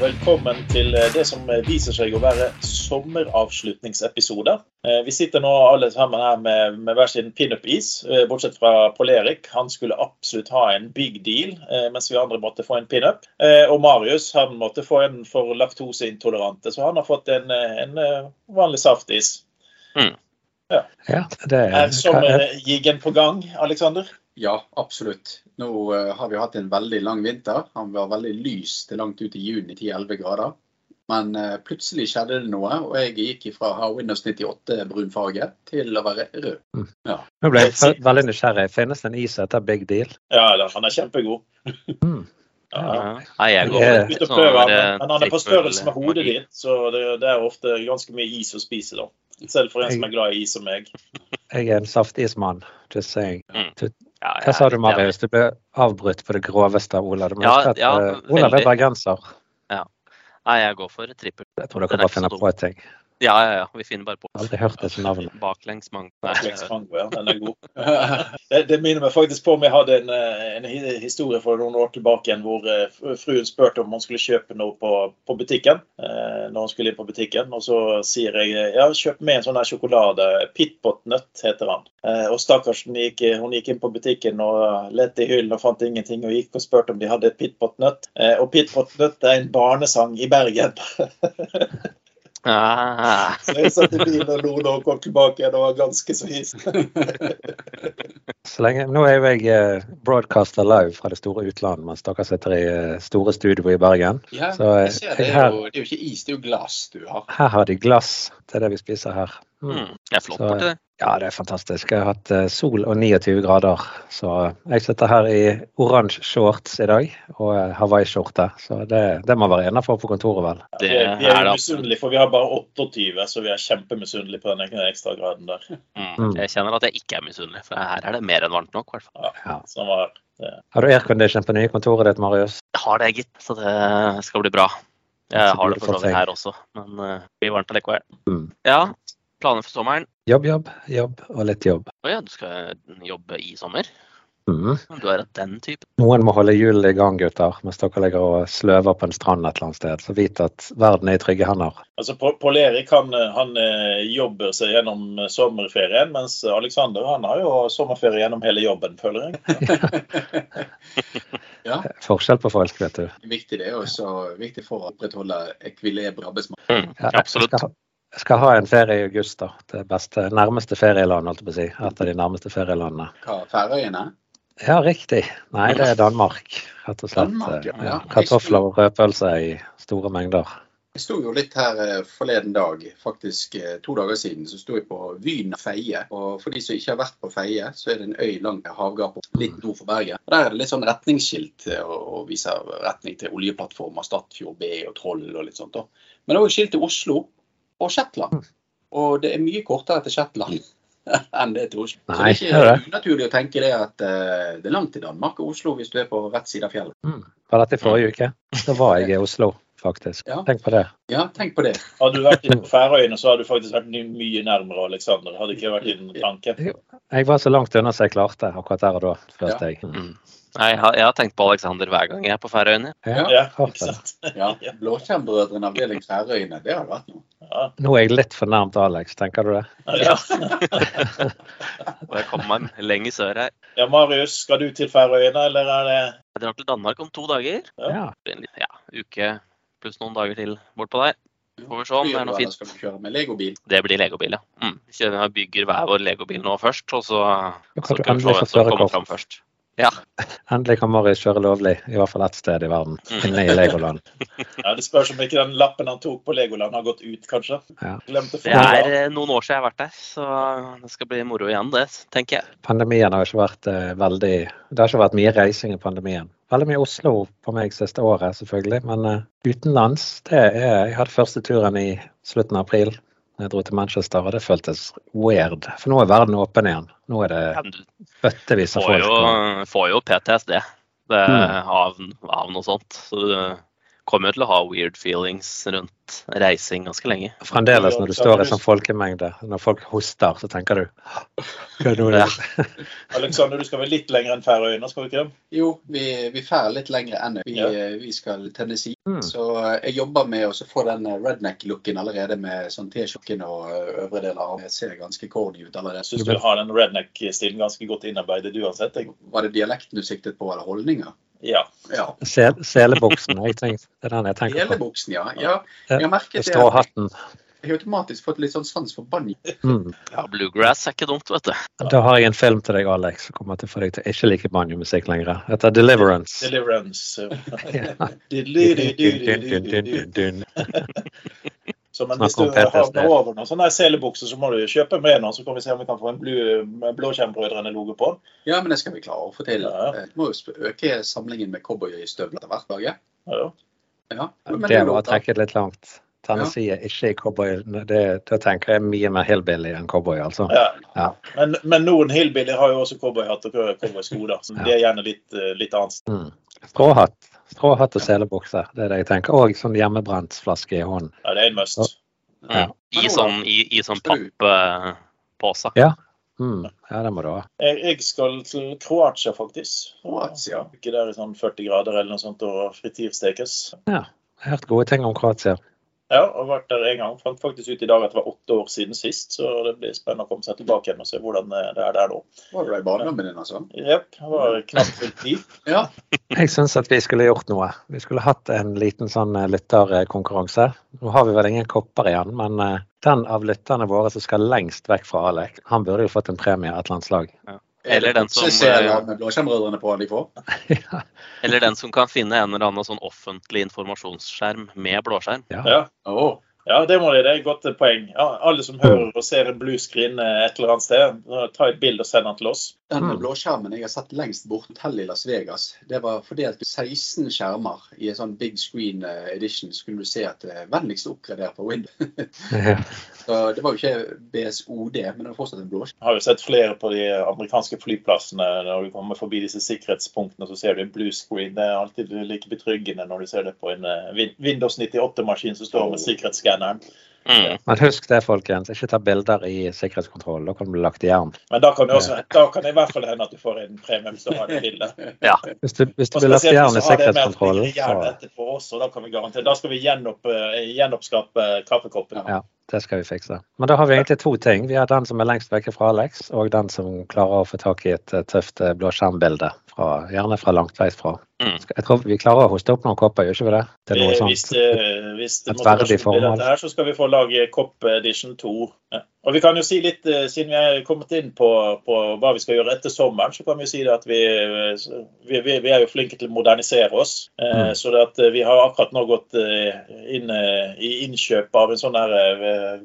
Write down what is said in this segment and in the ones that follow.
velkommen til det som viser seg å være sommeravslutningsepisode. Eh, vi sitter nå alle sammen her med, med hver sin pinup-is, eh, bortsett fra Pål Erik. Han skulle absolutt ha en big deal, eh, mens vi andre måtte få en pinup. Og Marius han måtte få en for laktoseintolerante, så han har fått en, en vanlig saftis. Mm. Ja. ja det er, er sommerjiggen på gang, Aleksander? Ja, absolutt. Nå uh, har vi hatt en veldig lang vinter. Han var veldig lys til langt ut i juni, 10-11 grader. Men uh, plutselig skjedde det noe, og jeg gikk fra å ha Windows 98 brunfarge til å være rød. Mm. Ja. Nå ble jeg veldig nysgjerrig. Finnes det en is etter Big Deal? Ja, han er kjempegod. mm. Ja. Nei, jeg går ut og prøver. Men han er på størrelse med hodet ditt, så det, det, er ofte ganske mye is å spise da. Selv for en som er glad i is som meg. Jeg er en saftismann, just saying. Mm. Ja, Hva sa du, Marius? Du ble avbrutt på det groveste Ola. Du må ja, huske at ja, uh, Ola er bergenser. Ja. Nei, jeg går for trippel. Jeg tror dere bare finner på et ting. Ja, ja, ja. Vi finner bare på. Aldri hørt dette navnet. Baklengsmango. Baklengsmango, ja. Den er god. det, det, minner meg faktisk på om jeg hadde en, eh, en, historie for noen år tilbake igjen hvor eh, fruen spurte om hun skulle kjøpe noe på, på butikken. Eh, når hun skulle inn på butikken. Og så sier jeg ja, kjøp med en sånn her sjokolade. Pitpot-nøtt heter han. Eh, og stakkars, hun gikk, hun gikk, inn på butikken og lette i hyllen og fant ingenting. Og gikk og spurte om de hadde pitpot-nøtt. Eh, og pitpot-nøtt er en barnesang i Bergen. Ah. Så jeg satt i bilen og lo da og kom tilbake igjen og var ganske så hissig. nå er jo jeg eh, broadcaster live fra det store utlandet, mens dere sitter i eh, store studio i Bergen. Ja, så, jeg ser, det, er jo, det er jo ikke is, det er jo glass du har. Her har de glass. Det er det vi spiser her. Mm. Det er flott borte. Ja, det er fantastisk. Jeg har hatt eh, sol og 29 grader. Så jeg sitter her i oransje shorts i dag og eh, hawaiiskjorte. Så det, det må være innafor på kontoret, vel. Det, vi er jo misunnelige, for vi har bare 28, så vi er kjempemisunnelige på den ekstra graden der. Mm. mm. Jeg kjenner at jeg ikke er misunnelig, for her er det mer enn varmt nok, i hvert fall. Ja, sånn var det. Har du aircondition på nye kontoret ditt, Marius? Jeg har det, gitt. Så det skal bli bra. Jeg har det for så vidt her også, men uh, det blir varmt allikevel. Mm. Ja, planer for sommeren? Jobb, jobb, jobb og litt jobb. Å ja, du skal jobbe i sommer? Mm. Du er den typen? Noen må holde hjulene i gang, gutter, mens dere ligger og sløver på en strand et eller annet sted. Så vit at verden er i trygge hender. Altså, Pål Erik han, han, eh, jobber seg gjennom sommerferien, mens Aleksander han har jo sommerferie gjennom hele jobben, føler jeg. ja. Forskjell på folk, vet du. Viktig det er også viktig for å opprettholde ekviliber arbeidsmarked. Mm, ja, absolutt. Jeg skal ha en ferie i august, da. Det beste, nærmeste ferieland, holdt jeg på å si. Et av de nærmeste ferielandene. Hva, Færøyene? Ja, riktig. Nei, det er Danmark, rett og slett. Danmark, ja. Ja. Kartofler og rødpølse i store mengder. Jeg sto jo litt her eh, forleden dag, faktisk eh, to dager siden, så sto jeg på Vyn Feie. Og for de som ikke har vært på Feie, så er det en øy langt havgap litt nord for Bergen. Og Der er det litt sånn retningsskilt og viser retning til oljeplattformer, Stadfjord B og Troll og litt sånt. da. Men det er òg skilt til Oslo og Shetland. Mm. Og det er mye kortere til Shetland enn det til Oslo. Nei, så det er ikke unaturlig å tenke det at uh, det er langt til Danmark og Oslo hvis du er på rett side av fjellet. Mm. Var dette i forrige uke? Da var jeg i Oslo, faktisk. Ja. Tenk på det. Ja, tenk på det. Hadde du vært på Færøyene, så hadde du faktisk vært mye nærmere Aleksander. Hadde ikke vært din tanke. Jeg var så langt unna som jeg klarte akkurat der og da, følte ja. jeg. Mm. Nei, jeg har, jeg har, tenkt på Alexander hver gang jeg er på Færøyene. Ja, ja, ikke sant. ja, Blåskjermbrødrene avdeling Færøyene, det har vært noe. Ja. Nå er jeg litt for nærmt Alex, tenker du det? Ja. Og jeg kommer meg lenger sør her. Ja, Marius, skal du til Færøyene, eller er det Jeg drar til Danmark om to dager. Ja. En ja, uke pluss noen dager til bortpå der. Får vi se om det er noe fint. Skal vi kjøre med legobil? Det blir legobil, ja. Mm. Vi bygger hver vår legobil nå først, og så, så kan vi se hvem som kommer fram først. Ja. Endelig kan Marius kjøre lovlig, i hvert fall ett sted i verden. Mm. Inne i Legoland. ja, Det spørs om ikke den lappen han tok på Legoland har gått ut, kanskje. Ja. Det er eh, noen år siden jeg har vært der, så det skal bli moro igjen, det, tenker jeg. Pandemien har ikke vært uh, veldig Det har ikke vært mye reising i pandemien. Veldig mye Oslo på meg siste året, selvfølgelig. Men uh, utenlands, det er Jeg hadde første turen i slutten av april jeg dro til Manchester, og det føltes weird. For nå er verden åpen igjen. Nå er det bøttevis av folk. Du får jo PTSD det, mm. av, av, noe sånt. Så du kommer jo til å ha weird feelings rundt reising ganske lenge. Fremdeles når du står i sånn folkemengde, når folk hoster, så tenker du Hva er det? Ja. Alexander, du skal vel litt lenger enn Færøyene, skal vi ikke det? Jo, vi, vi drar litt lenger enn vi, ja. vi skal til Tennessee. Mm. Så jeg jobber med å få den redneck-looken allerede med sånn T-skjorten og øvre deler. Det ser ganske corny ut allerede. Jeg syns du har den redneck-stilen ganske godt innarbeidet uansett. Var det dialekten du siktet på, eller holdninger? Ja. ja. Sel, selebuksen, jeg tenker, det er den jeg tenker på. Selebuksen, ja. ja. Jeg har merket det. Stråhatten. Jeg har automatisk fått litt sånn sans for banjo. Mm. Ja, bluegrass er ikke dumt, vet du. Da har jeg en film til deg, Alex, som kommer til å få deg til å ikke like banjomusikk lenger. Dette er Deliverance. Deliverance. Så, men hvis du har over noen sånne selebukser, så må du kjøpe med noen, så kan vi se om vi kan få en Blåskjermbrødrene-logo på. Ja, men det skal vi klare å få til. Ja. Vi må jo øke samlingen med cowboystøvler etter hvert. Dag, ja. Ja. det var å trekke det litt langt. Tennessee er ikke i cowboy. Da tenker jeg mye mer hillbilly enn cowboy, altså. Ja. ja. Men, men, noen hillbilly har jo også cowboyhatt og cowboysko, da. Så det er gjerne litt, litt annet. Mm. Stråhatt. Stråhatt og selebukse, det er det jeg tenker. Og sånn hjemmebrentsflaske i hånden. Ja, det er en must. Ja. I sånn, i, i sånn papppose. Ja. Mm. ja, det må du ha. Jeg, jeg skal til Kroatia, faktisk. Kroatia? Ikke der i sånn 40 grader eller noe sånt og frityrstekes. Ja, jeg har hørt gode ting om Kroatia. Ja, har vært der en gang. Fant faktisk ut i dag at det var åtte år siden sist. Så det blir spennende å komme seg tilbake igjen og se hvordan det er der nå. Var du i barndommen din, altså? Jepp. Det var knapt fullt tid. ja. Jeg syns at vi skulle gjort noe. Vi skulle hatt en liten sånn eh, lytterkonkurranse. Nå har vi vel ingen kopper igjen, men eh, den av lytterne våre som skal lengst vekk fra Alek, han burde jo fått en premie et eller annet slag. Ja. Eller den som eh, blåskjermbrødrene på de får. Eller den som kan finne en eller annen sånn offentlig informasjonsskjerm med blåskjerm. Ja. ja. Oh. Ja, det må de. Det er et godt poeng. Ja, alle som hører og ser en bluescreen screen et eller annet sted, ta et bilde og send den til oss. Den mm. blåskjermen jeg har sett lengst bort hotell i Las Vegas, det var fordelt 16 skjermer i en sånn big screen edition, edition. Skulle du se at det vennligst oppgradert på Windows. Så det var jo ikke BSOD, men det var fortsatt en blåskjerm. Jeg har jo sett flere på de amerikanske flyplassene når du kommer forbi disse sikkerhetspunktene, så ser du en blue screen. Det er alltid like betryggende når du ser det på en eh, Windows 98-maskin som står med sikkerhetsskanneren skanneren. Mm. Men husk det, folkens. Ikke ta bilder i sikkerhetskontroll. Da kan du bli lagt i jern. Men da kan, også, da kan det i hvert fall hende at du får en premie hvis du har det bildet. Ja. Hvis du, hvis du blir lagt i jern i sikkerhetskontrollen, så Da kan vi garantere. Da skal vi gjenopp, eh, gjenoppskape kaffekoppen. Ja, det skal vi fikse. Men da har vi egentlig to ting. Vi har den som er lengst vekke fra Alex, og den som klarer å få tak i et eh, tøft eh, blåskjermbilde. Gjerne fra langt veis fra. Mm. Jeg tror vi klarer å hoste opp noen kopper, gjør ikke vi det? Til noe sånt. Hvis det, hvis det et verdig formål. Her, så skal vi få lage Kopp Edition 2. Ja. Og vi kan jo si litt, eh, Siden vi er kommet inn på, på hva vi skal gjøre etter sommeren, så kan vi si at vi, vi, vi er jo flinke til å modernisere oss. Eh, mm. Så at eh, vi har akkurat nå gått inn i innkjøp av en sånn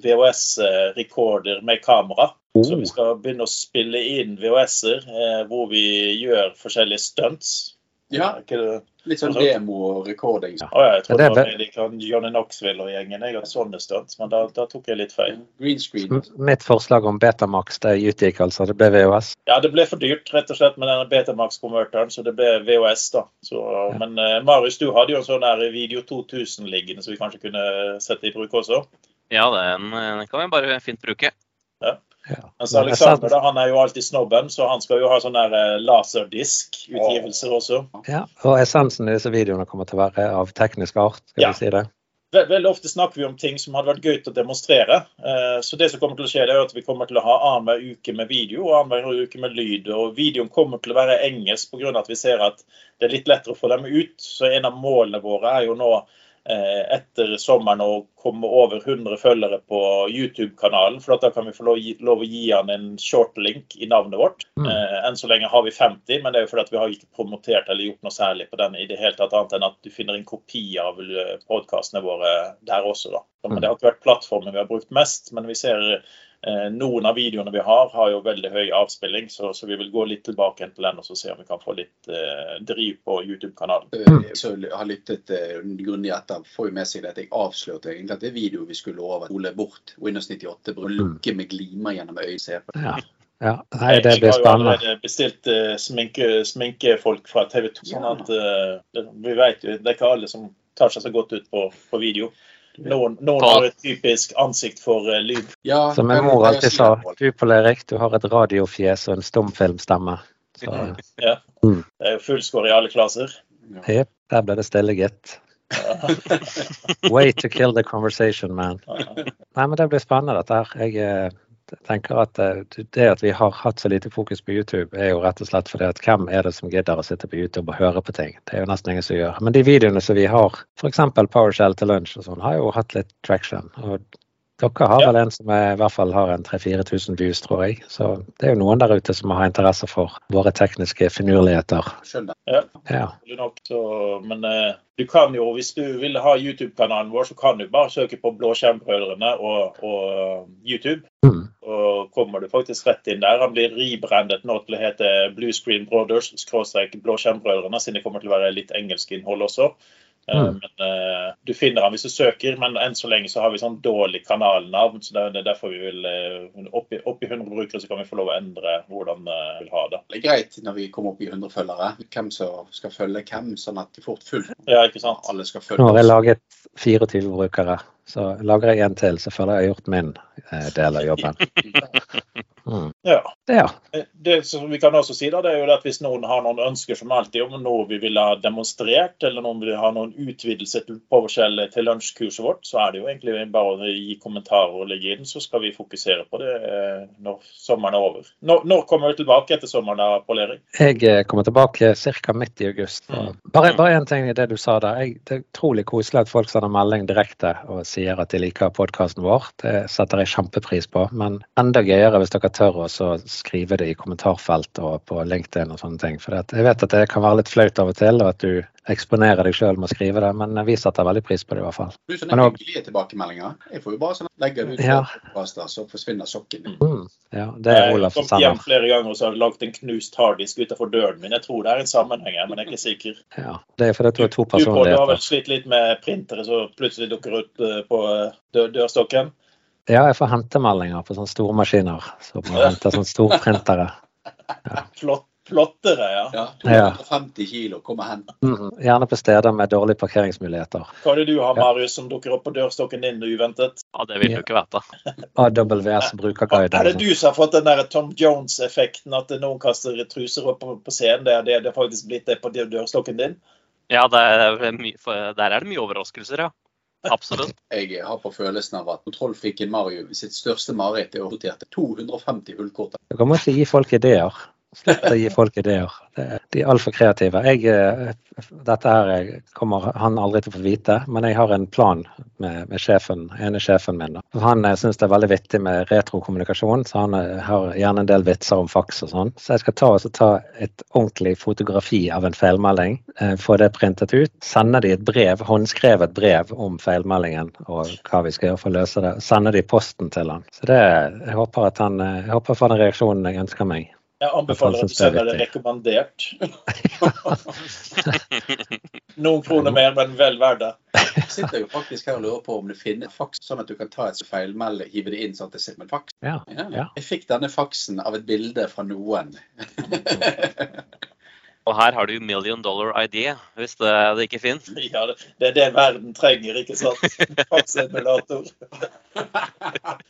VHS-rekorder med kamera. Oh. Så vi skal begynne å spille inn VHS-er hvor vi gjør forskjellige stunts. Ja, litt sånn demo og recording. Ja. Oh, ja, jeg trodde det var liksom kan Johnny Knoxville og gjengen. Jeg hadde sånne stunts, men da, da, tok jeg litt feil. Green screen. Mitt forslag om Betamax det utgikk altså. Det ble VHS? Ja, det ble for dyrt rett og slett med denne Betamax-konverteren, så det ble VHS. da. Så, ja. Men uh, Marius, du hadde jo en sånn der Video 2000 liggende, så vi kanskje kunne sette i bruk også? Ja, den, den kan vi bare fint bruke. Ja. Ja. Mens Alexander da, han er jo alltid snobben, så han skal jo ha sånn der eh, laserdisk-utgivelser også. Ja, og essensen i disse videoene kommer til å være av teknisk art, skal ja. vi si det? Veldig ofte snakker vi om ting som hadde vært gøy til å demonstrere. Eh, så det som kommer til å skje, det er at vi kommer til å ha annenhver uke med video og annenhver uke med lyd. Og videoen kommer til å være engelsk pga. at vi ser at det er litt lettere å få dem ut. Så en av målene våre er jo nå etter sommeren å komme over 100 følgere på YouTube-kanalen. For da kan vi få lov, lov, å gi han en shortlink i navnet vårt. Mm. Eh, enn så lenge har vi 50, men det er jo fordi vi har ikke promotert eller gjort noe særlig på den i det hele tatt, annet enn at du finner en kopi av eh, podkastene våre der også. da. Men mm. Det har ikke vært plattformen vi har brukt mest, men vi ser Eh, noen av videoene vi har, har jo veldig høy avspilling, så, så vi vil gå litt tilbake til den og se om vi kan få litt eh, driv på YouTube-kanalen. Jeg så har lyttet eh, grundig etter, får jo med seg at jeg avslørte egentlig at det videoet vi skulle over, Ole bort Windows 98, bruke lukke med glimer gjennom øyet. Ja. Ja, nei, det blir spennende. Jeg har jo bestilt uh, sminke, sminkefolk fra TV 2. sånn at uh, Vi vet jo, det er ikke alle som tar seg så godt ut på, på video. Noen, noen har et typisk ansikt for uh, lyd. Ja, Som min mor alltid sa, du Pål Erik, du har et radiofjes og en stumfilmstemme. Så. ja. Mm. Det er jo fullskår i alle klasser. Jepp, der ble det stille, gitt. Way to kill the conversation, man. Nei, men Det blir spennende, dette her. Jeg eh, tenker at eh, det at vi har hatt så lite fokus på YouTube, er jo rett og slett fordi at hvem er det som gidder å sitte på YouTube og høre på ting? Det er jo nesten ingen som gjør. Men de videoene som vi har, f.eks. PowerShell til lunsj og sånn, har jo hatt litt traction. og dere har vel en som er, i hvert fall har en 3000-4000 views, tror jeg. Så det er jo noen der ute som har interesse for våre tekniske finurligheter. Skjønner. Ja. ja. Så, men eh, du kan jo, hvis du vil ha YouTube-kanalen vår, så kan du bare søke på Blåskjermbrødrene og, og YouTube. Mm. Og kommer du faktisk rett inn der. Han blir ribrandet nå til å hete Blue Screen Brothers, skråstrek Blåskjermbrødrene, siden det kommer til å være litt engelsk innhold også. Eh, mm. Men uh, Du finner han hvis du søker, men enn så lenge så har vi sånn dårlig kanalnavn. så Det er derfor vi vil uh, opp, i, opp i 100 brukere så kan vi få lov å endre hvordan uh, vi vil ha det. Det er greit når vi kommer opp i 100 følgere, hvem som skal følge hvem, sånn at de fort fullt. Ja, ikke sant? Alle skal følge Nå har jeg laget 24 brukere. Så lager jeg en til, så føler jeg jeg har gjort min eh, del av jobben. Mm. Ja. ja. Eh, det som vi kan også si da, det er jo at Hvis noen har noen ønsker som alltid om noe vi vil ha demonstrert, eller noen vil ha noen utvidelse til til lunsjkurset vårt, så er det jo egentlig bare å gi kommentarer og legge inn, så skal vi fokusere på det eh, når sommeren er over. Når, når kommer vi tilbake etter sommeren, da, Pål Erik? Jeg kommer tilbake ca. midt i august. Mm. Bare, bare en ting i det du sa der. Jeg, det er utrolig koselig at folk sender melding direkte og sier at de liker podkasten vår. Det setter jeg kjempepris på. Men enda gøyere hvis dere tør å skrive det i kommentarfelt og på LinkedIn og sånne ting. For jeg vet at det kan være litt flaut av og til, og at du eksponerer deg sjøl med å skrive det, men vi setter veldig pris på det i hvert fall. Du sånne hyggelige tilbakemeldinger. Jeg får jo bare sånn legge ut ja. podkaster, så forsvinner sokken min. Mm. Ja, det er Olaf som sender. Jeg har kommet hjem flere ganger og så har jeg lagd en knust harddisk utenfor døren min. Jeg tror det er en sammenheng her, men jeg er ikke sikker. Ja, det er fordi du har to personligheter. Du har vel slitt litt med printere som plutselig dukker ut eh, på eh, dørstokken? Ja, jeg får hentemeldinger på sånne store maskiner som så henter sånne storprintere. Ja. Flott. Flottere, ja. ja 250 kilo, kom og hent. Mm, gjerne på steder med dårlige parkeringsmuligheter. Hva er det du har, Marius, som dukker opp på dørstokken din uventet? Ja, Det vil du ikke vite. AWS brukerguide. Er det du som har fått den der Tom Jones-effekten, at noen kaster truser opp på scenen? Det, det, det har faktisk blitt det på dørstokken din? Ja, er der er det mye overraskelser, ja. Absolutt. Jeg har på følelsen av at kontrollfikken Mario sitt største mareritt er å noterte 250 hullkort. Du kan ikke gi folk ideer. Slutt å gi folk ideer. De er altfor kreative. Jeg, eh, dette her kommer han aldri til å få vite, men jeg har en plan med, med sjefen, ene sjefen min. Han eh, syns det er veldig vittig med retrokommunikasjon, så han eh, har gjerne en del vitser om faks og sånn. Så jeg skal ta, ta et ordentlig fotografi av en feilmelding, få det printet ut, sende de et brev, håndskrevet brev om feilmeldingen og hva vi skal gjøre for å løse det. Sende de posten til han. Så det, jeg håper at han, jeg håper få den reaksjonen jeg ønsker meg. Jeg anbefaler at du sender det rekommandert. Noen kroner mer, men vel verdt det. Jeg sitter jo faktisk her og lurer på om du finner faks, sånn at du kan ta et feilmelde, hive det inn sånn at det sitter med faks. Ja, ja. Jeg fikk denne faksen av et bilde fra noen. Og her har du million dollar idea, hvis det, det ikke fins. Ja, det er det verden trenger, ikke sant? Faksemulator.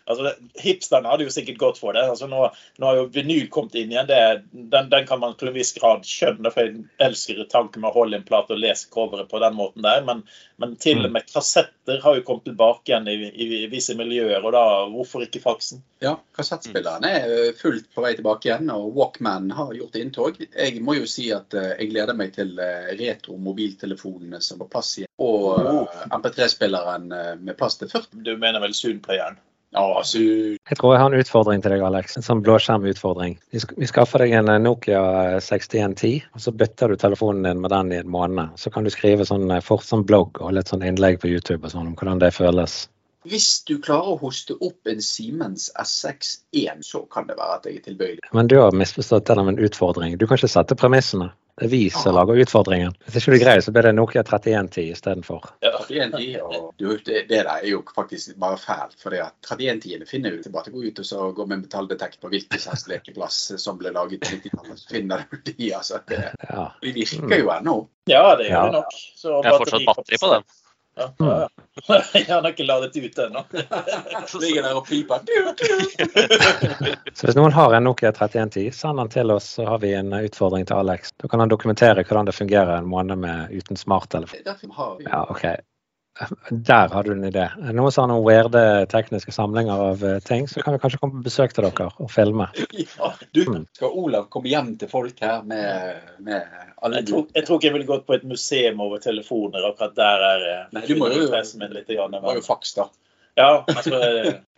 altså, hipsterne hadde jo sikkert gått for det. Altså, nå, nå har jo vinyl kommet inn igjen. Det, den, den, kan man til en viss grad skjønne, for jeg elsker tanken med å holde en plate og lese coveret på den måten der. Men, men til og mm. med kassetter har jo kommet tilbake igjen i, i, i visse miljøer, og da hvorfor ikke faksen? Ja, kassettspillerne er fullt på vei tilbake igjen, og Walkman har gjort inntog. Jeg må jo si at at eh, jeg gleder meg til eh, retro-mobiltelefonene som har plass i, og eh, MP3-spilleren med plass til 40. Du mener vel Zoom-playeren? Ja, Zoom. Jeg tror jeg har en utfordring til deg, Alex. En sånn blåskjermutfordring. Vi skaffer deg en Nokia 6110, og så bytter du telefonen din med den i en måned. Så kan du skrive sånn, fort sånn blogg og litt sånn innlegg på YouTube og sånn om hvordan det føles. Hvis du klarer å hoste opp en Siemens S6-1, så kan det være at jeg er tilbøyelig. Men du har misforstått den av en utfordring. Du kan ikke sette premissene. Det er vi som lager utfordringen. Hvis ikke du greier, så blir det Nokia 3110 istedenfor. Ja, 3110, og du, det, det, der er jo faktisk bare fælt. For 3110-ene finner ut bare til å gå ut og så gå med metalldetektor på hvilken slags lekeplass som ble laget på 90-tallet. Så finner du de, altså. Det, Ja. de virker jo ennå. Ja, det gjør Ja. det nok. Så Jeg har fortsatt batteri på den. Ja, ja. Jeg har ikke ladet ut ennå. Ligger der og piper. Så hvis noen har en Nokia 3110, send den til oss, så har vi en utfordring til Alex. Da kan han dokumentere hvordan det fungerer en måned med, uten smarttelefon. Ja, OK. Der har du en idé. Det Noen som har noen weirde tekniske samlinger av eh, ting, så kan vi kanskje komme på besøk til dere og filme. ja, du, Mm. Skal Olav komme hjem til folk her med, med alle Jeg tror, jeg tror ikke jeg ville gått på et museum over telefoner. Akkurat der er eh, Nei, du må jo- min litt. Var jo faks, da. Ja, altså,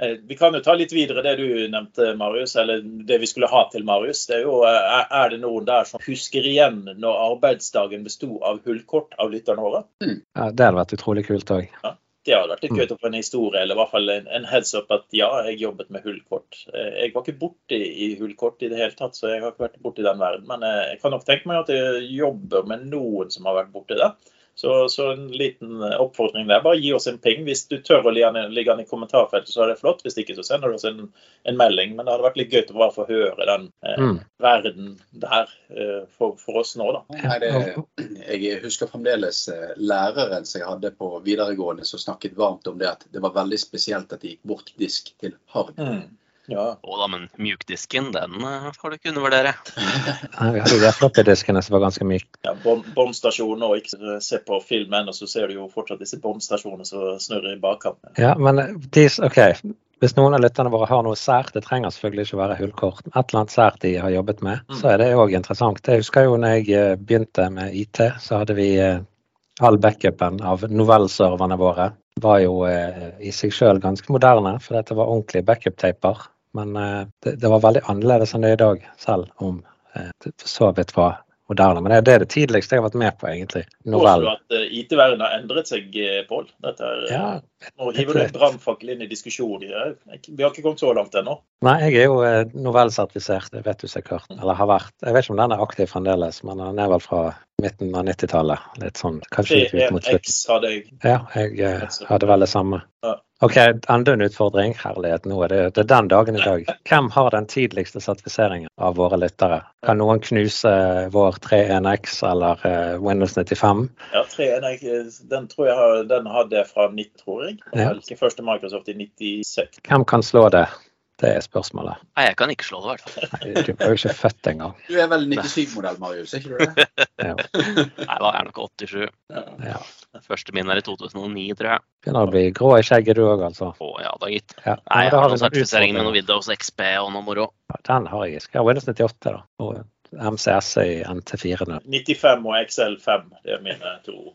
eh, Vi kan jo ta litt videre det du nevnte, Marius, eller det vi skulle ha til Marius. det Er jo, eh, er det noen der som husker igjen når arbeidsdagen besto av hullkort av lytterne våre? Ja, det hadde vært utrolig kult òg. Det hadde vært litt gøy å få en historie, eller i hvert fall en, en heads up at ja, jeg jobbet med hullkort. Eh, Jeg var ikke borti i hullkort i det hele tatt, så jeg har ikke vært borti den verden. Men jeg kan nok tenke meg at jeg jobber med noen som har vært borti det. Så, så en liten oppfordring der. Bare gi oss en ping. Hvis du tør å ligge den- i kommentarfeltet, så er det flott. Hvis ikke, så sender du oss en, en melding. Men det hadde vært litt gøy å bare få høre den eh, Mm. verden der eh, for, for oss nå, da. Nei, det, jeg husker fremdeles eh, læreren som jeg hadde på videregående som snakket varmt om det at det var veldig spesielt at de gikk bort disk til hard. Ja. Å da, men mjukdisken, den får du ikke undervurdere. ja, Vi hadde jo de floppy-diskene som var ganske myke. ja, bånd- båndstasjoner og ikke se på film ennå, så ser du jo fortsatt disse båndstasjonene som snurrer i bakkant. Ja, men de, OK. Hvis noen av lytterne våre har noe sært, det trenger selvfølgelig ikke å være hullkort, et eller annet sært de har jobbet med, Mm. så er det òg interessant. Jeg husker jo når jeg eh, begynte med IT, så hadde vi eh, all backupen av novellserverne våre. Var jo eh, i seg sjøl ganske moderne, for dette var ordentlige backup-taper. Men eh, det, det var veldig annerledes enn det er i dag, selv om eh, det for så vidt var moderne. Men det, er det tidligste jeg har vært med på, egentlig. Påstår Novell. du at eh, IT-verdenen har endret seg, eh, Pål? Eh, Ja, Nå hiver du en brannfakkel inn i diskusjonen. Eh, Vi har ikke kommet så langt ennå. Nei, jeg er jo eh, novellsertifisert, det vet du sikkert. Eller har vært. Jeg vet ikke om den er aktiv fremdeles, men den er vel fra midten av 90-tallet. Litt sånn, kanskje litt ut mot slutten. 3X hadde jeg. Ja, jeg eh, hadde vel det samme. Ja. OK, enda en utfordring. Herlighet, nå er det, det er den dagen i dag. Hvem har den tidligste sertifiseringen av våre lyttere? Kan noen knuse vår 31X eller eh, Windows 95? Ja, 3X, eh, den tror jeg har- den hadde jeg fra 90, tror jeg. Ja. Ikke første Microsoft i 96. Hvem kan slå det? Det er spørsmålet. Nei, jeg kan ikke slå det, i hvert fall. Nei, Du var jo ikke født engang. Du er vel 97-modell, Marius, er ikke du det? Ja. Nei, da er jeg nok 87. Ja. Første min er i 2009, tror jeg. Begynner å bli grå i skjegget du òg, altså. Å ja da, gitt. Ja. Nei, jeg har noen sertifiseringer med noen. Windows XP og noe moro. Ja, Den har jeg ikke. Jeg har Windows 98 da, og MCS i NT4 nå. 95 og XL5, det er mine to.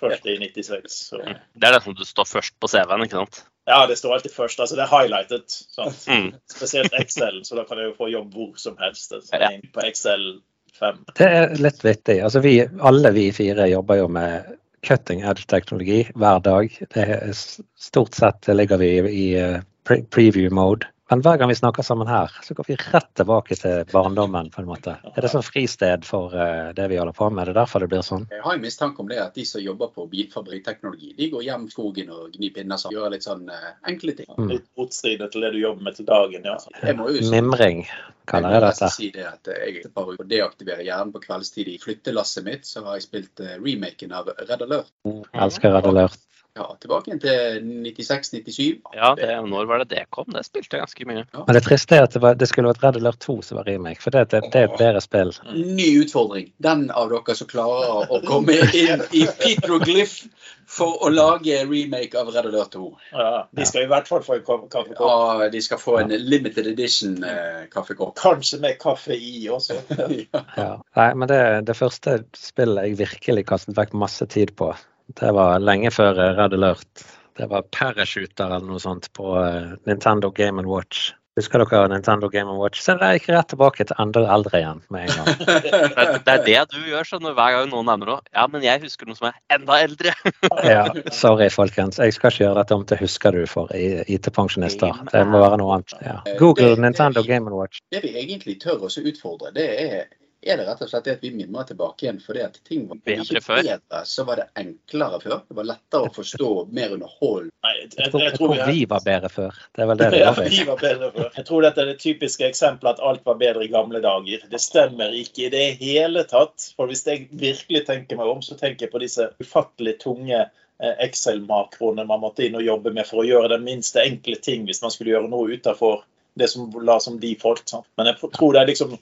Første i 96. Så. Det er det som du står først på CV-en, ikke sant? Ja, det står alltid først. Altså, det er highlightet. Sant? Mm. Spesielt XL, så da kan jeg jo få jobb hvor som helst. Altså, Ja. inn På XL5. Det er litt vittig. Altså vi, alle vi fire jobber jo med cutting edge-teknologi hver dag. Det er stort sett ligger vi i, i eh, preview mode. Men hver gang vi snakker sammen her, så går vi rett tilbake til barndommen. på en måte. Er det sånn fristed for eh, det vi holder på med? Det er derfor det blir sånn? Jeg har en mistanke om det at de som jobber på bilfabrikkteknologi, de går hjem i skogen og gnir pinner sammen. Gjør litt sånn eh, enkle ting. Mm. Litt motstridende til det du jobber med til dagen. ja. Jeg må jo si- Mimring kaller jeg dette. si det at jeg bare å deaktivere hjernen på kveldstid i flyttelasset mitt, så har jeg spilt eh, remaken av Red Alert. Elsker Red Alert. Ja, tilbake igjen til 96-97. Ja, det, når var det det kom? Det spilte jeg ganske mye. Men det triste er at det, var, det skulle vært Red Alert 2 som var remake, for det, det, det er et bedre spill. Ny utfordring. Den av dere som klarer å komme inn i Petroglyph for å lage remake av Red Alert 2. Ja, de skal i hvert fall få en ka- kaffekopp. Ja, de skal få en limited edition eh, kaffekopp. Kanskje med kaffe i også. ja. Ja. Nei, men det, det første spillet jeg virkelig kastet vekk masse tid på, det var lenge før eh, Red Alert. Det var Parachuter eller noe sånt på eh, Nintendo Game Watch. Husker dere Nintendo Game Watch? Så jeg gikk rett tilbake til enda eldre igjen med en gang. Det er, det du gjør sånn, hver gang noen nevner noe. Ja, men jeg husker noe som er enda eldre. Ja, sorry, folkens. Jeg skal ikke gjøre dette om til husker du for IT-pensjonister. Det må være noe annet. Ja. Google Nintendo Game Watch. Det vi egentlig tør å utfordre, det er er det rett og slett det at vi mimrer tilbake igjen fordi at ting var bedre før? Bedre, så var det enklere før. Det var lettere å forstå, mer underhold. Jeg, jeg, jeg, tror vi var bedre før. Det er vel det det ja, vi var bedre før. Jeg tror dette er det typiske eksempelet at alt var bedre i gamle dager. Det stemmer ikke i det hele tatt. For hvis jeg virkelig tenker meg om, så tenker jeg på disse ufattelig tunge eh, Excel-makroene man måtte inn og jobbe med for å gjøre den minste enkle ting hvis man skulle gjøre noe utenfor det som la som default. Sant? Men jeg tror det er liksom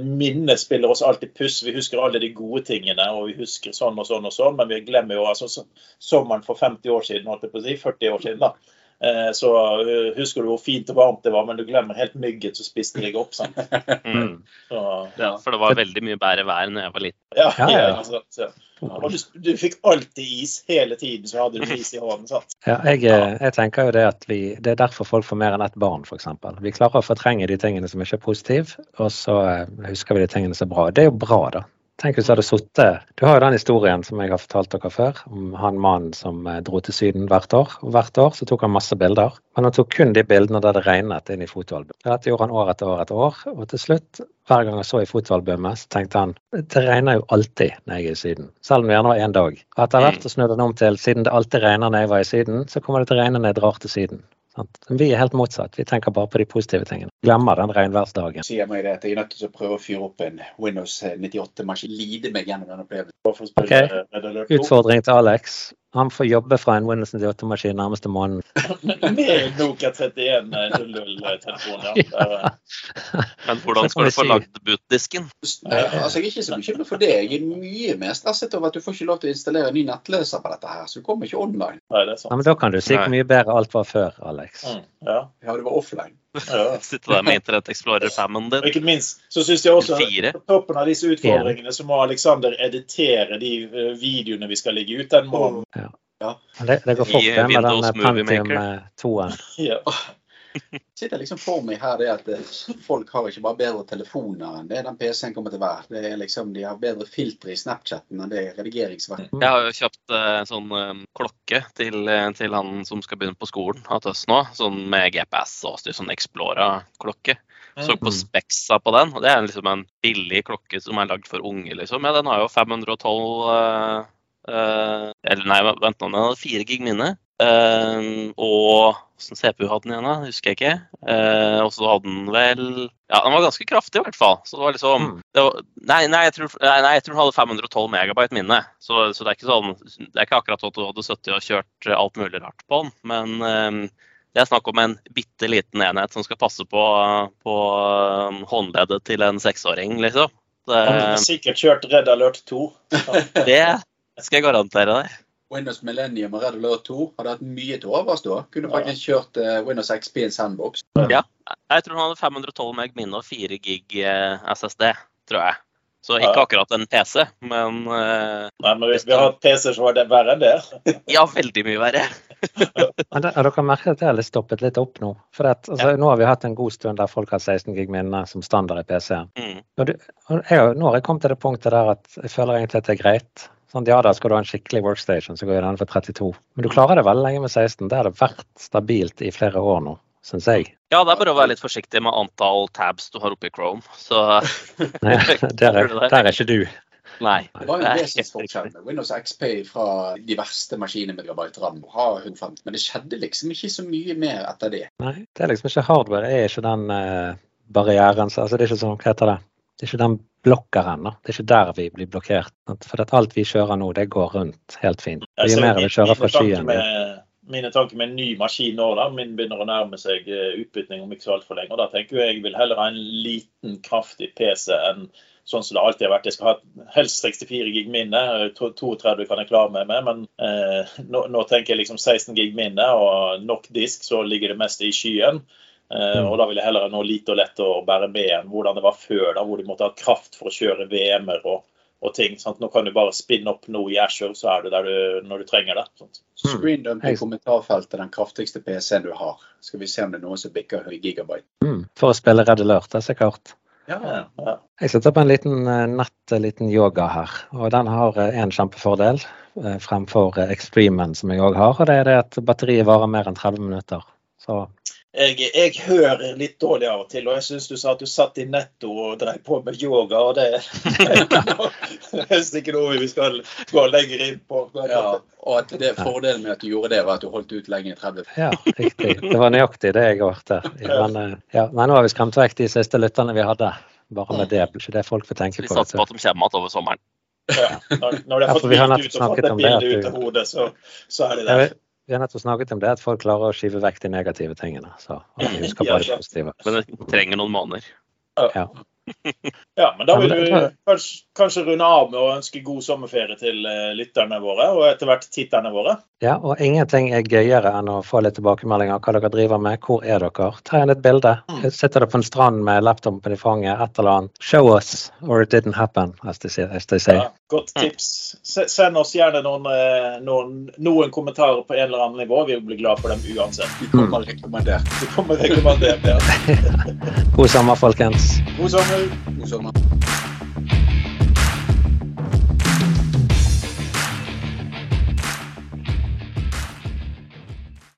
Minnet spiller oss alltid puss. Vi husker alle de gode tingene, og vi husker sånn og sånn og sånn, men vi glemmer jo altså sommeren for 50 år siden, holdt jeg på å si, 40 år siden. da. Eh, så husker du hvor fint og varmt det var, men du glemmer helt myggen som spiste deg opp. sant? Mm. Så, ja, for det var veldig mye bedre vær enn jeg var liten. Ja, ja, ja. Ja. Og du, du, fikk alltid is hele tiden, så hadde du is i hånden. sant? Ja, jeg, jeg, tenker jo Det at vi, det er derfor folk får mer enn ett barn, f.eks. Vi klarer å fortrenge de tingene som ikke er positive, og så husker vi de tingene som er bra. Det er jo bra, da. Tenk hvis du hadde sittet Du har jo den historien som jeg har fortalt dere før, om han mannen som eh, dro til Syden hvert år. Og hvert år så tok han masse bilder, men han tok kun de bildene der det regnet inn i fotoalbumet. Dette gjorde han år etter år etter år, og til slutt, hver gang han så i fotoalbumet, så tenkte han det regner jo alltid når jeg er i Syden, selv om det gjerne var én dag. Og etter hvert så snudde han om til siden det alltid regner når jeg var i Syden, så kommer det til å regne når jeg drar til Syden. Vi er helt motsatt. Vi tenker bare på de positive tingene. Glemmer den regnværsdagen. Sier meg det at jeg er nødt til å prøve å fyre opp en Windows 98-maskin. Lide meg gjennom den opplevelsen. Okay. Utfordring til Alex. Han får jobbe fra en Windows 98-maskin nærmeste måneden. Med Nokia 3100-telefonen, ja. Men hvordan skal du få lagd bootdisken? Altså, jeg er ikke så bekymret for det. Jeg er mye mer stresset over at du får ikke lov til å installere en ny nettleser på dette her, så du kommer ikke online. Nei, det er sant. Ja, men da kan du si hvor mye bedre alt var før, Alex. Mm, ja. ja, det var offline. Ja. Sitte der med Internett Explorer 5-en din. Ikke minst så syns jeg også på toppen av disse utfordringene så må Alexander editere de eh, videoene vi skal legge ut den morgenen. Ja. Ja. Det, det, går fort det med den Pentium 2-en. Ja. Sitter liksom for meg her det at eh, folk har ikke bare bedre telefoner enn det den PC-en kommer til å være. Det er liksom, De har bedre filtre i Snapchaten enn det redigeringsverket. Jeg har jo kjøpt en uh, sånn um, klokke til, til, han som skal begynne på skolen av oss nå. Sånn med GPS og styr, sånn Explora-klokke. Så på Spexa på den, og det er liksom en billig klokke som er lagd for unge, liksom. Ja, den har jo 512 uh, Uh, eller nei, vent nå, den har 4 gig minne. Uh, og hvordan CPU hadde den igjen, da? Husker jeg ikke. Uh, og så hadde den vel Ja, den var ganske kraftig, i hvert fall. Så det var liksom mm. det var, nei, nei, jeg tror, nei, jeg tror den hadde 512 megabyte minne. Så, så, det er ikke sånn Det er ikke akkurat at du hadde sittet og kjørt alt mulig rart på den. Men det er snakk om en bitte liten enhet som skal passe på, på håndleddet til en seksåring, liksom. Det, Han hadde sikkert kjørt Red Alert 2. det skal jeg garantere deg. Windows Millennium og Red Alert 2 hadde hatt mye til overs da. Kunne faktisk kjørt uh, Windows XP i en sandbox. Ja, jeg tror han hadde 512 meg minne og 4 gig uh, SSD, tror jeg. Så ikke akkurat en PC, men uh, Nei, men hvis vi har PC, så var det verre enn det. ja, veldig mye verre. men det, har dere merket at det har stoppet litt opp nå? For at, altså, ja. Nå har vi hatt en god stund der folk har 16 gig minne som standard i PC-en. Mm. Nå har jeg kommet til det punktet der at jeg føler egentlig at det er greit. Sånn, ja, da skal du ha en skikkelig workstation, så går den for 32. Men du klarer det veldig lenge med 16. Det har det vært stabilt i flere år nå, syns jeg. Ja, det er bare å være litt forsiktig med antall tabs du har oppe i Chrome. Så Nei, der er, der er ikke du. Nei. Det var jo det vesensforskjell med Windows XP fra de verste maskinene med gigabyte RAM. Har 150, men det skjedde liksom ikke så mye mer etter det. Nei, det er liksom ikke hardware. Det er ikke den uh, barrieren. Altså, det er ikke sånn, hva heter det? Det er ikke den blokkeren. Det er ikke der vi blir blokkert. For alt vi kjører nå, det går rundt helt fint. Det er mer vi kjører fra skyen. Mine tanker med en ny maskin nå, da, min begynner å nærme seg eh, utbytning om ikke så altfor lenge. og Da tenker jeg jeg vil heller ha en liten, kraftig PC enn sånn som det alltid har vært. Jeg skal ha helst 64 gig minne. 32 kan jeg klare meg med, men eh, nå, nå, tenker jeg liksom 16 gig minne og nok disk, så ligger det meste i skyen. Uh, og Da vil jeg heller ha noe lite og lett å bære med enn hvordan det var før, da, hvor de måtte ha kraft for å kjøre VM-er og, og, ting. Sant? Nå kan du bare spinne opp noe i Ashore, så er du der du, når du trenger det. Sant? Screen dump i kommentarfeltet den kraftigste PC-en du har. Skal vi se om det er noe som bikker høy gigabyte. Mm. For å spille Red Alert, det er klart. Ja, ja. Jeg sitter på en liten eh, nett liten yoga her, og den har en kjempefordel fremfor Extremen som jeg òg har. og Det er det at batteriet varer mer enn 30 minutter. Så Jeg, jeg, hører litt dårlig av og til, og jeg syns du sa at du satt i netto og drev på med yoga. og Det, det er nesten ikke noe vi skal gå lenger inn på. Ja, og at det Fordelen med at du gjorde det, var at du holdt ut lenge i 30 Ja, riktig. Det var nøyaktig det jeg hørte. Men, eh, ja, men nå har vi skremt vekk de siste lytterne vi hadde. Bare med det. Ikke det folk får tenke på. Vi satser på at de kommer igjen over sommeren. Ja, når, når de har fått ja, bildet ut ut av hodet, så, så er de Ja, der. Vi- har nettopp snakket om det, at folk klarer å skyve vekk de negative tingene. Så vi husker Ja, det ja. positive. Men det trenger noen måneder. Ja. Ja, men da vil du vi kanskje, kanskje runde av med å ønske god sommerferie til eh, lytterne våre, og etter hvert titterne våre. ja, og ingenting er gøyere enn å få litt tilbakemeldinger hva dere driver med. Hvor er dere? Ta igjen et bilde. Mm. Sitter dere på en strand med laptopen i fanget, et eller annet. Show us, or it didn't happen, as they say. As they say. Ja, godt tips. Send oss gjerne noen, eh, noen, noen kommentarer på en eller annen nivå. Vi blir glad for dem uansett. De kommer rekommendert. De kommer rekommendert. Ja. God sommer, folkens. God sommer. God sommer.